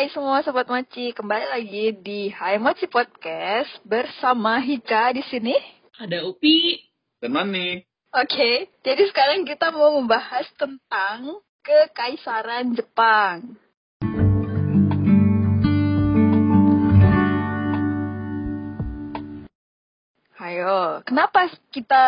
Hai semua sobat Mochi, kembali lagi di Hai Mochi Podcast bersama Hika di sini. Ada Upi. Dan Mani. Oke, jadi sekarang kita mau membahas tentang kekaisaran Jepang. Ayo, kenapa kita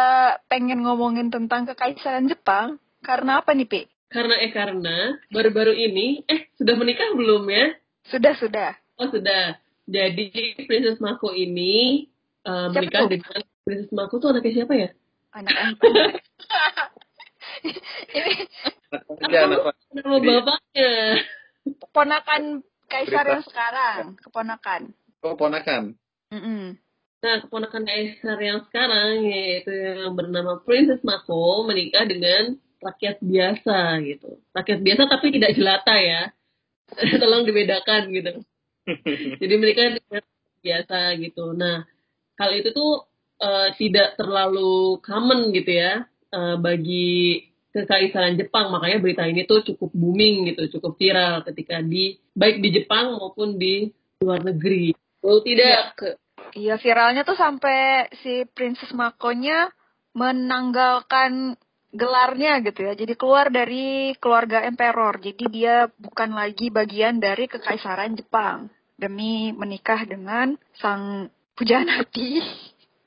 pengen ngomongin tentang kekaisaran Jepang? Karena apa nih, Pi? Karena eh karena baru-baru ini eh sudah menikah belum ya? Sudah, sudah. Oh sudah. Jadi Princess Mako ini uh, Siapa menikah tuh? dengan Princess Mako tuh anaknya siapa ya? Anak. Ini Aja anak Nama bapaknya. keponakan kaisar yang sekarang, keponakan. Oh, ponakan. Mm-mm. Nah, keponakan Kaisar yang sekarang yaitu yang bernama Princess Mako menikah dengan rakyat biasa gitu. Rakyat biasa tapi tidak jelata ya. Tolong dibedakan gitu. Jadi rakyat biasa gitu. Nah, hal itu tuh eh, tidak terlalu common gitu ya eh, bagi kekaisaran Jepang. Makanya berita ini tuh cukup booming gitu, cukup viral ketika di baik di Jepang maupun di luar negeri. Oh tidak ke Iya viralnya tuh sampai si Princess Makonya menanggalkan gelarnya gitu ya. Jadi keluar dari keluarga emperor. Jadi dia bukan lagi bagian dari kekaisaran Jepang demi menikah dengan sang pujaan hati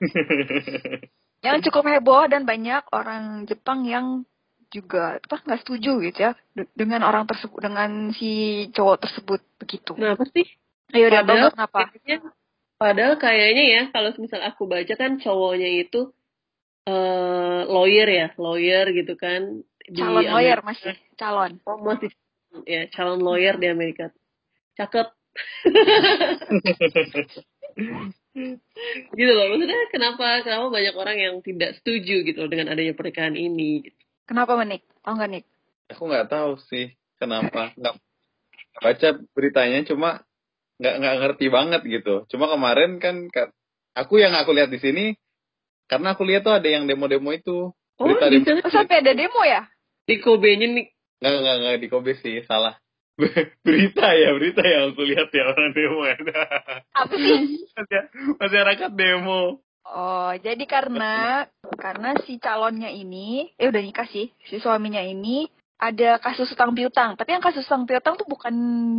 yang cukup heboh dan banyak orang Jepang yang juga apa nggak setuju gitu ya de- dengan orang tersebut dengan si cowok tersebut begitu. Kenapa sih? Ayo udah Padahal kenapa? kayaknya, padahal kayaknya ya kalau misal aku baca kan cowoknya itu eh lawyer ya, lawyer gitu kan di Calon lawyer Amerika. masih calon. Oh, masih ya calon lawyer di Amerika. Cakep. gitu loh maksudnya kenapa kenapa banyak orang yang tidak setuju gitu loh dengan adanya pernikahan ini gitu. Kenapa menik? Tahu nggak Nik? Aku nggak tahu sih kenapa. Nggak baca beritanya cuma nggak nggak ngerti banget gitu. Cuma kemarin kan ka- aku yang aku lihat di sini karena aku lihat tuh ada yang demo-demo itu. oh Berita di demo. Oh, sampai ada demo ya? di Kobe-nya nih Nggak nggak nggak di Kobe sih salah. berita ya berita yang aku lihat ya orang demo ya. Apa sih? Masya- masyarakat demo. Oh, jadi karena karena si calonnya ini, eh udah nikah sih, si suaminya ini ada kasus utang piutang. Tapi yang kasus utang piutang tuh bukan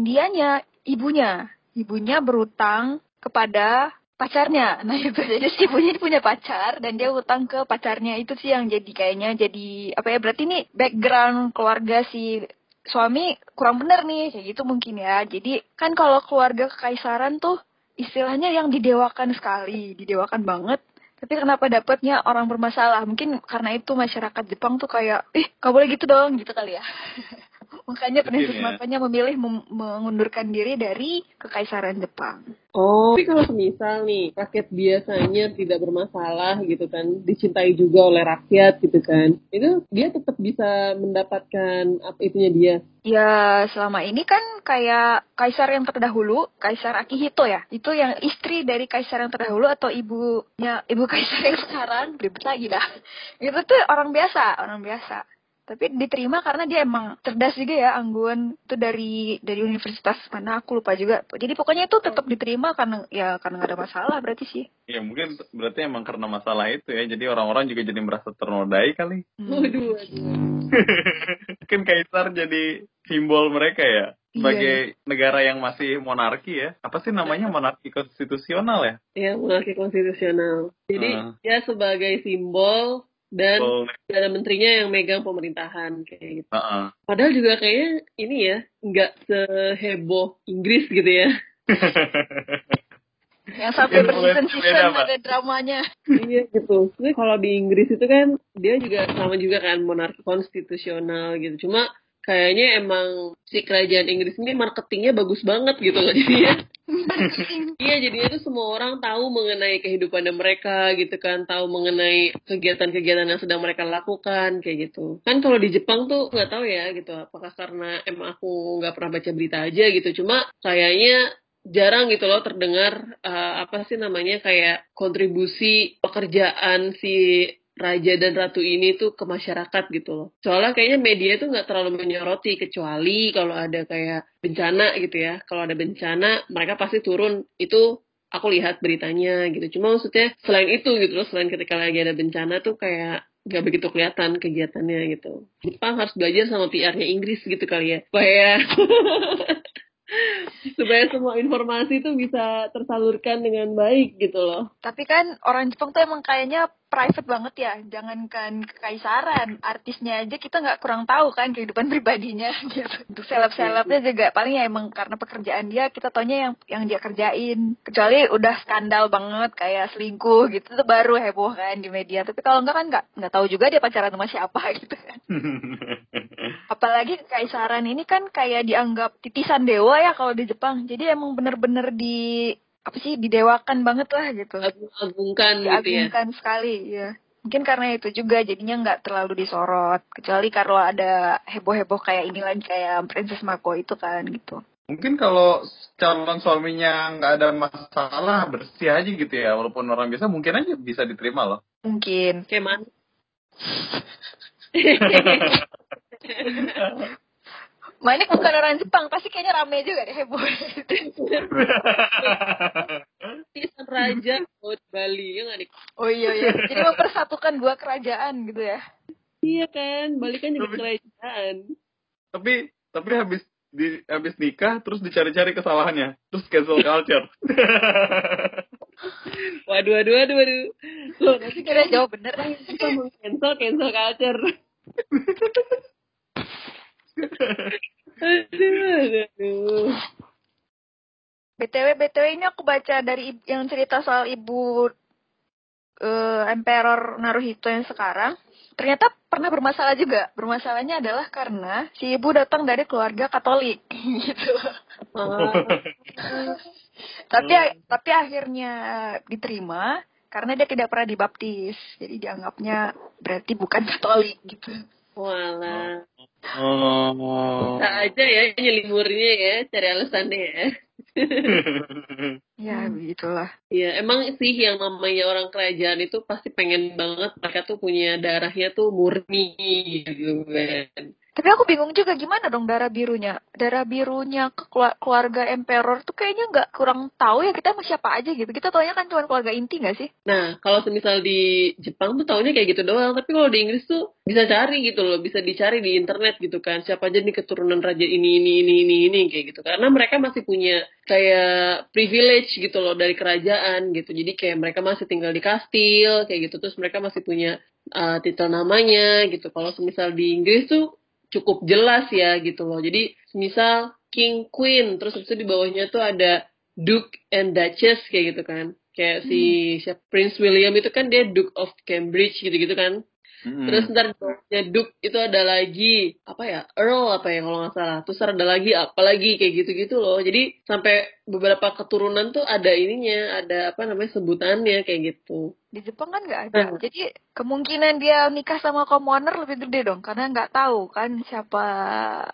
dianya, ibunya. Ibunya berutang kepada pacarnya. Nah itu jadi si ibunya ini punya pacar dan dia utang ke pacarnya itu sih yang jadi kayaknya jadi apa ya berarti ini background keluarga si suami kurang bener nih kayak gitu mungkin ya. Jadi kan kalau keluarga kekaisaran tuh istilahnya yang didewakan sekali, didewakan banget. Tapi kenapa dapatnya orang bermasalah? Mungkin karena itu masyarakat Jepang tuh kayak, ih, gak boleh gitu dong, gitu kali ya. Makanya Princess ya. makanya memilih mem- mengundurkan diri dari kekaisaran Jepang. Oh, tapi kalau misal nih rakyat biasanya tidak bermasalah gitu kan, dicintai juga oleh rakyat gitu kan, itu dia tetap bisa mendapatkan apa itunya dia. Ya, selama ini kan kayak kaisar yang terdahulu, Kaisar Akihito ya. Itu yang istri dari kaisar yang terdahulu atau ibunya ibu kaisar yang sekarang, ribet lagi dah. Itu tuh orang biasa, orang biasa. Tapi diterima karena dia emang cerdas juga ya, Anggun. Itu dari dari universitas mana aku lupa juga. Jadi pokoknya itu tetap diterima karena ya karena nggak ada masalah berarti sih. Ya mungkin berarti emang karena masalah itu ya. Jadi orang-orang juga jadi merasa ternodai kali. Hmm. Waduh, waduh. Mungkin kaisar jadi simbol mereka ya. Sebagai Iya, negara yang masih monarki ya. Apa sih namanya monarki konstitusional ya? Ya, monarki konstitusional. Jadi Hmm. dia sebagai simbol dan Oh, ada menterinya yang megang pemerintahan kayak gitu. heeh. Padahal juga kayaknya ini ya nggak seheboh Inggris gitu ya. Yang sampai berseason-season ada dramanya. iya gitu. Tapi kalau di Inggris itu kan dia juga sama juga kan monarki konstitusional gitu. Cuma kayaknya emang si kerajaan Inggris ini marketingnya bagus banget gitu loh jadinya. Iya jadinya tuh semua orang tahu mengenai kehidupan mereka gitu kan, tahu mengenai kegiatan-kegiatan yang sedang mereka lakukan kayak gitu. Kan kalau di Jepang tuh nggak tahu ya gitu, apakah karena emang aku nggak pernah baca berita aja gitu. Cuma kayaknya jarang gitu loh terdengar eh, apa sih namanya kayak kontribusi pekerjaan si raja dan ratu ini tuh ke masyarakat gitu loh. Soalnya kayaknya media tuh nggak terlalu menyoroti kecuali kalau ada kayak bencana gitu ya. Kalau ada bencana mereka pasti turun itu aku lihat beritanya gitu. Cuma maksudnya selain itu gitu loh, selain ketika lagi ada bencana tuh kayak gak begitu kelihatan kegiatannya gitu. Jepang harus belajar sama PR-nya Inggris gitu kali ya. Supaya supaya semua informasi itu bisa tersalurkan dengan baik gitu loh. Tapi kan orang Jepang tuh emang kayaknya private banget ya. Jangankan kekaisaran, artisnya aja kita nggak kurang tahu kan kehidupan pribadinya gitu. Untuk seleb-selebnya juga paling ya emang karena pekerjaan dia kita taunya yang yang dia kerjain. Kecuali udah skandal banget kayak selingkuh gitu tuh baru heboh kan di media. Tapi kalau enggak kan nggak nggak tahu juga dia pacaran sama siapa gitu kan. Apalagi kekaisaran ini kan kayak dianggap titisan dewa ya kalau di Jepang. Jadi emang bener-bener di apa sih didewakan banget lah gitu. Agungkan gitu ya. Diagungkan sekali ya. Mungkin karena itu juga jadinya nggak terlalu disorot. Kecuali kalau ada heboh-heboh kayak ini lagi kayak Princess Mako itu kan gitu. Mungkin kalau calon suaminya nggak ada masalah bersih aja gitu ya, walaupun orang biasa mungkin aja bisa diterima loh. Mungkin. Kayak mana? Ma ini bukan orang Jepang, pasti kayaknya rame juga deh heboh. Tisan Raja Laut Bali ya nggak nih? oh iya iya. Jadi mempersatukan dua kerajaan gitu ya. Iya kan, Bali kan juga Tapi- kerajaan. tapi tapi habis di habis nikah terus dicari-cari kesalahannya, terus cancel culture. Waduh, waduh, waduh, waduh. Loh, nanti Kira jawab bener. kita mau cancel, cancel culture. aduh, aduh. BTW BTW ini aku baca dari yang cerita soal ibu eh, Emperor Naruhito yang sekarang. Ternyata pernah bermasalah juga. Bermasalahnya adalah karena si ibu datang dari keluarga Katolik gitu. Tapi tapi akhirnya diterima karena dia tidak pernah dibaptis. Jadi dianggapnya berarti bukan Katolik gitu. Walah. oh. Bisa aja ya nyelimurnya ya, cari alasannya ya. Ya begitulah. Iya, emang sih yang namanya orang kerajaan itu pasti pengen banget mereka tuh punya darahnya tuh murni gitu kan. Tapi aku bingung juga gimana dong darah birunya. Darah birunya ke kelu- keluarga emperor tuh kayaknya nggak kurang tahu ya kita sama siapa aja gitu. Kita taunya kan cuma keluarga inti nggak sih? Nah, kalau semisal di Jepang tuh taunya kayak gitu doang, tapi kalau di Inggris tuh bisa cari gitu loh, bisa dicari di internet gitu kan, siapa aja nih keturunan raja ini ini ini ini ini kayak gitu. Karena mereka masih punya kayak privilege gitu loh dari kerajaan gitu. Jadi kayak mereka masih tinggal di kastil kayak gitu, terus mereka masih punya uh, titel namanya gitu. Kalau semisal di Inggris tuh cukup jelas ya gitu loh. Jadi misal King Queen terus itu di bawahnya tuh ada Duke and Duchess kayak gitu kan. Kayak si siapa Prince William itu kan dia Duke of Cambridge gitu-gitu kan. Mm-mm. Terus ntar bawahnya Duke itu ada lagi apa ya Earl apa ya kalau nggak salah. Terus ada lagi apa lagi kayak gitu-gitu loh. Jadi sampai beberapa keturunan tuh ada ininya, ada apa namanya sebutannya kayak gitu. Di Jepang kan nggak ada. Hmm. Jadi kemungkinan dia nikah sama commoner lebih gede dong. Karena nggak tahu kan siapa.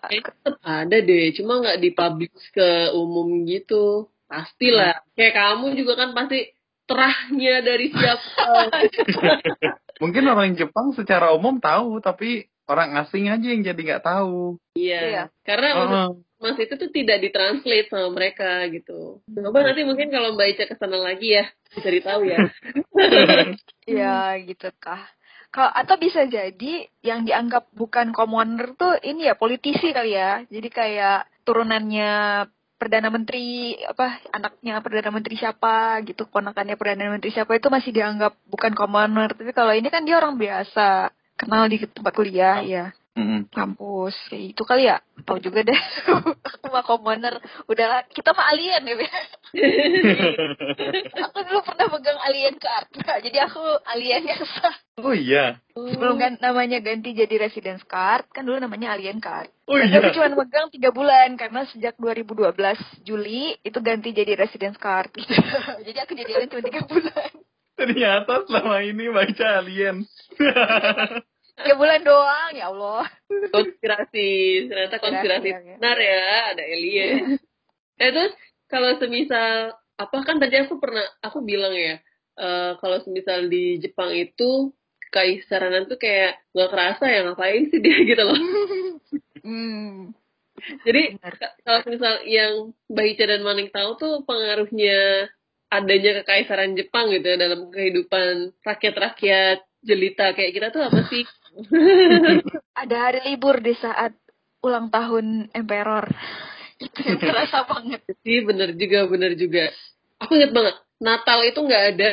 Tetap ada deh, cuma nggak dipublish ke umum gitu. Pastilah. Kayak kamu juga kan pasti terahnya dari siapa. Mungkin orang Jepang secara umum tahu, tapi orang asing aja yang jadi nggak tahu. Iya. Iya. Karena maksud Heeh. Mas itu tuh tidak ditranslate sama mereka gitu. Coba nanti mungkin kalau Mbak Ica ke sana lagi ya, bisa ditahu ya. Ya gitu kah. Kalau atau bisa jadi yang dianggap bukan commoner tuh ini ya politisi kali ya. Jadi kayak turunannya perdana menteri apa anaknya perdana menteri siapa gitu ponakannya perdana menteri siapa itu masih dianggap bukan commoner tapi kalau ini kan dia orang biasa kenal di tempat kuliah ya Mm-mm. kampus kayak itu kali ya tahu juga deh aku mah commoner udahlah kita mah alien ya aku dulu pernah pegang alien card jadi aku aliennya sah Oh iya. sebelum gan- namanya ganti jadi residence card kan dulu namanya alien card Oh iya. aku cuma megang tiga bulan karena sejak 2012 Juli itu ganti jadi residence card gitu. jadi aku jadi alien cuma tiga bulan Ternyata selama ini baca alien. Tiga bulan doang ya Allah konspirasi, ternyata konspirasi ya. benar ya, ada alien. eh terus kalau semisal apa kan tadi aku pernah aku bilang ya, eh, kalau semisal di Jepang itu kekaisaran tuh kayak nggak kerasa ya ngapain sih dia gitu loh. Hmm. Jadi kalau misal yang Bahicha dan Maning tahu tuh pengaruhnya adanya kekaisaran Jepang gitu ya dalam kehidupan rakyat-rakyat jelita kayak kita tuh apa sih? Ada hari libur di saat ulang tahun Emperor. Itu yang terasa banget. Sih bener juga, bener juga. Aku inget banget, Natal itu nggak ada,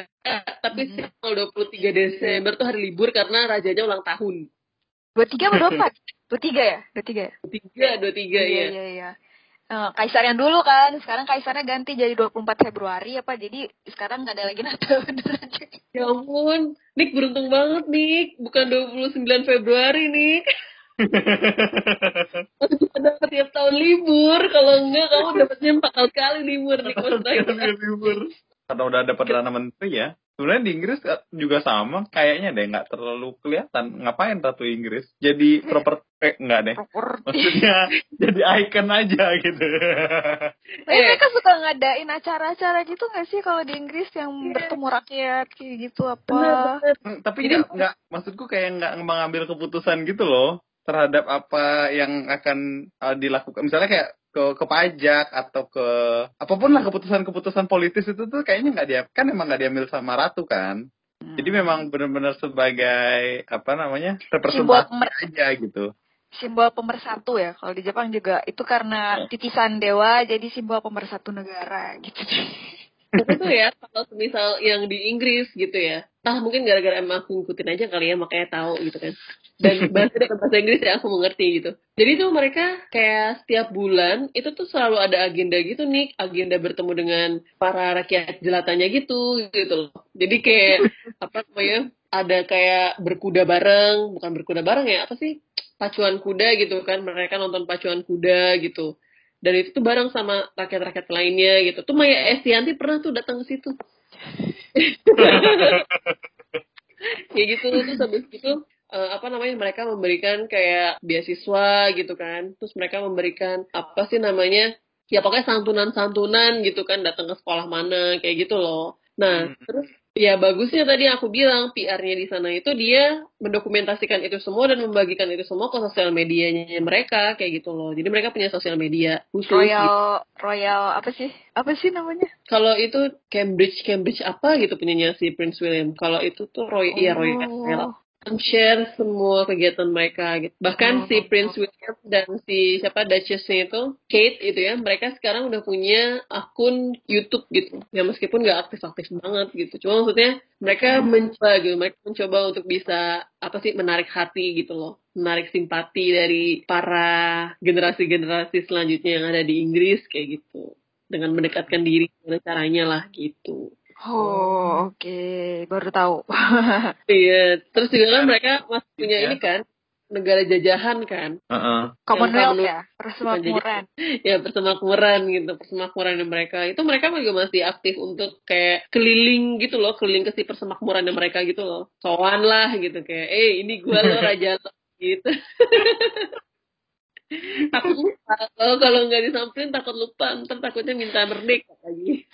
tapi setiap tanggal 23 Desember tuh hari libur karena rajanya ulang tahun. Dua tiga atau dua empat? Dua tiga ya? Dua tiga ya? 23, 23 iya, ya. iya, iya. Eh, kaisar yang dulu kan, sekarang kaisarnya ganti jadi 24 Februari apa? Jadi sekarang nggak ada lagi Natal beneran. Ya ampun, Nick beruntung banget Nick, bukan 29 Februari Nick. Ada tiap tahun libur, kalau enggak kamu dapatnya empat kali libur Nick. Maksudnya. libur. Karena udah ada perdana menteri ya. Sebenarnya di Inggris eh, juga sama, kayaknya deh nggak terlalu kelihatan. Ngapain ratu Inggris? Jadi proper eh nggak deh. Properti. Maksudnya jadi icon aja gitu. Tapi Eh. mereka suka ngadain acara-acara gitu nggak sih kalau di Inggris yang bertemu rakyat kayak gitu apa? Bener, Hmm, Tapi nggak nggak maksudku kayak nggak mengambil keputusan gitu loh terhadap apa yang akan uh, dilakukan. Misalnya kayak ke ke pajak atau ke apa pun lah keputusan-keputusan politis itu tuh kayaknya nggak dia kan emang nggak diambil sama ratu kan. Jadi memang benar-benar sebagai apa namanya Simbol representasi pemer- aja gitu. simbol pemersatu ya. Kalau di Jepang juga itu karena titisan dewa jadi simbol pemersatu negara gitu. Tapi tuh ya, kalau misal yang di Inggris gitu ya, entah mungkin gara-gara emang aku ngikutin aja kali ya, makanya tahu gitu kan. Dan bahasa dengan bahasa Inggris ya aku mengerti gitu. Jadi tuh mereka kayak setiap bulan itu tuh selalu ada agenda gitu nih, agenda bertemu dengan para rakyat jelatanya gitu gitu loh. Jadi kayak apa namanya? Ada kayak berkuda bareng, bukan berkuda bareng ya, apa sih? Pacuan kuda gitu kan, mereka nonton pacuan kuda gitu dan itu tuh bareng sama rakyat-rakyat lainnya gitu. Tuh Maya Estianti pernah tuh datang ke situ. Kayak gitu terus habis itu eh, apa namanya mereka memberikan kayak beasiswa gitu kan. Terus mereka memberikan apa sih namanya? Ya pokoknya santunan-santunan gitu kan datang ke sekolah mana kayak gitu loh. Nah, Hmm. terus ya bagusnya tadi aku bilang PR-nya di sana itu dia mendokumentasikan itu semua dan membagikan itu semua ke sosial medianya mereka kayak gitu loh. Jadi mereka punya sosial media khusus. gitu. Royal Royal apa sih? Apa sih namanya? Kalau itu Cambridge Cambridge apa gitu punyanya si Prince William. Kalau itu tuh Roy iya Roy Oh. Share semua kegiatan mereka gitu. Oh. Bahkan si Prince William dan si siapa Duchessnya itu Kate itu ya, mereka sekarang udah punya akun YouTube gitu. Ya meskipun nggak aktif-aktif banget gitu. Cuma maksudnya mereka mencoba gitu, mereka mencoba untuk bisa apa sih menarik hati gitu loh. Menarik simpati dari para generasi-generasi selanjutnya yang ada di Inggris kayak gitu. Dengan mendekatkan diri gimana caranya lah gitu. Oh, oke, baru tahu. Iya, terus juga kan mereka masih punya Iya. ini kan negara jajahan kan, Heeh. Commonwealth ya, persemakmuran. ya persemakmuran gitu, persemakmuran mereka itu mereka juga masih aktif untuk kayak keliling gitu loh, keliling ke si persemakmuran mereka gitu loh, sowan lah gitu kayak, eh ini gua lo raja lo gitu. takut lupa, kalau kalau nggak disamperin takut lupa, ntar takutnya minta merdeka lagi.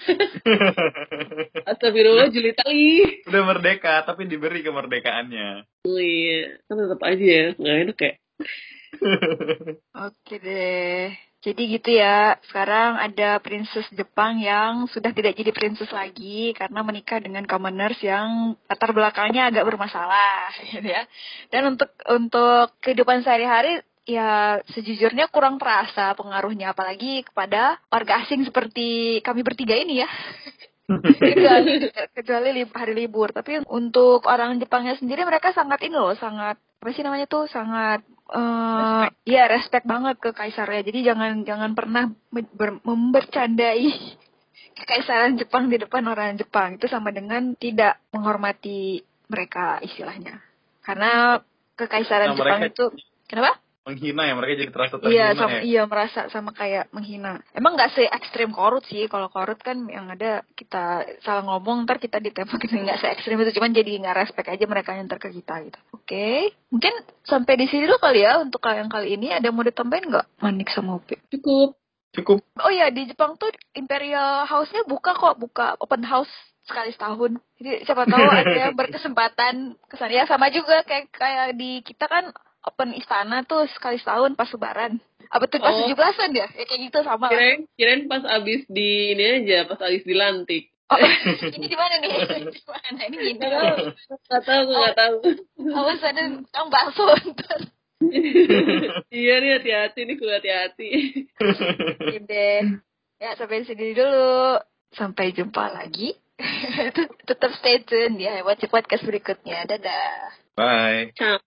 Astagfirullah Juli tali. Udah merdeka tapi diberi kemerdekaannya. Oh iya, kan tetap aja ya, nggak enak kayak. Oke deh. Jadi gitu ya. Sekarang ada princess Jepang yang sudah tidak jadi princess lagi karena menikah dengan commoners yang latar belakangnya agak bermasalah, gitu ya. Dan untuk untuk kehidupan sehari-hari ya sejujurnya kurang terasa pengaruhnya apalagi kepada warga asing seperti kami bertiga ini ya. kecuali, hari libur. Tapi untuk orang Jepangnya sendiri mereka sangat ini loh, sangat apa sih namanya tuh sangat eh ya respect banget ke kaisarnya. Jadi jangan jangan pernah me- ber- membercandai kekaisaran Jepang di depan orang Jepang. Itu sama dengan tidak menghormati mereka istilahnya. Karena kekaisaran Nah, Jepang mereka- itu kenapa? Menghina ya mereka jadi terasa Iya, terhina sama, ya. iya merasa sama kayak menghina. Emang nggak se ekstrim korut sih. Kalau korut kan yang ada kita salah ngomong ntar kita ditembak gitu nggak se ekstrim itu. Cuman jadi nggak respect aja mereka yang ke kita gitu. Oke, mungkin sampai di sini dulu kali ya untuk yang kali ini. Ada yang mau ditambahin nggak? Manik sama Upi. Cukup. Cukup Oh iya di Jepang tuh Imperial House-nya buka kok, buka open house sekali setahun. Jadi siapa tahu ada yang berkesempatan ke sana. Ya sama juga kayak kayak di kita kan open istana tuh sekali setahun pas lebaran. Apa tuh pas Oh. tujuh belasan ya? Ya kayak gitu sama. Kirain, kirain pas abis di ini aja, pas abis dilantik. Oh, ini di mana nih? Di mana? Ini gini. Gak tahu, gak tahu. Awas ada kang bakso ntar. iya nih hati-hati nih, gue hati-hati. Oke deh. Ya sampai sini dulu. Sampai jumpa lagi. Tetap stay tune di Hewan Podcast berikutnya. Dadah. Bye. Ciao.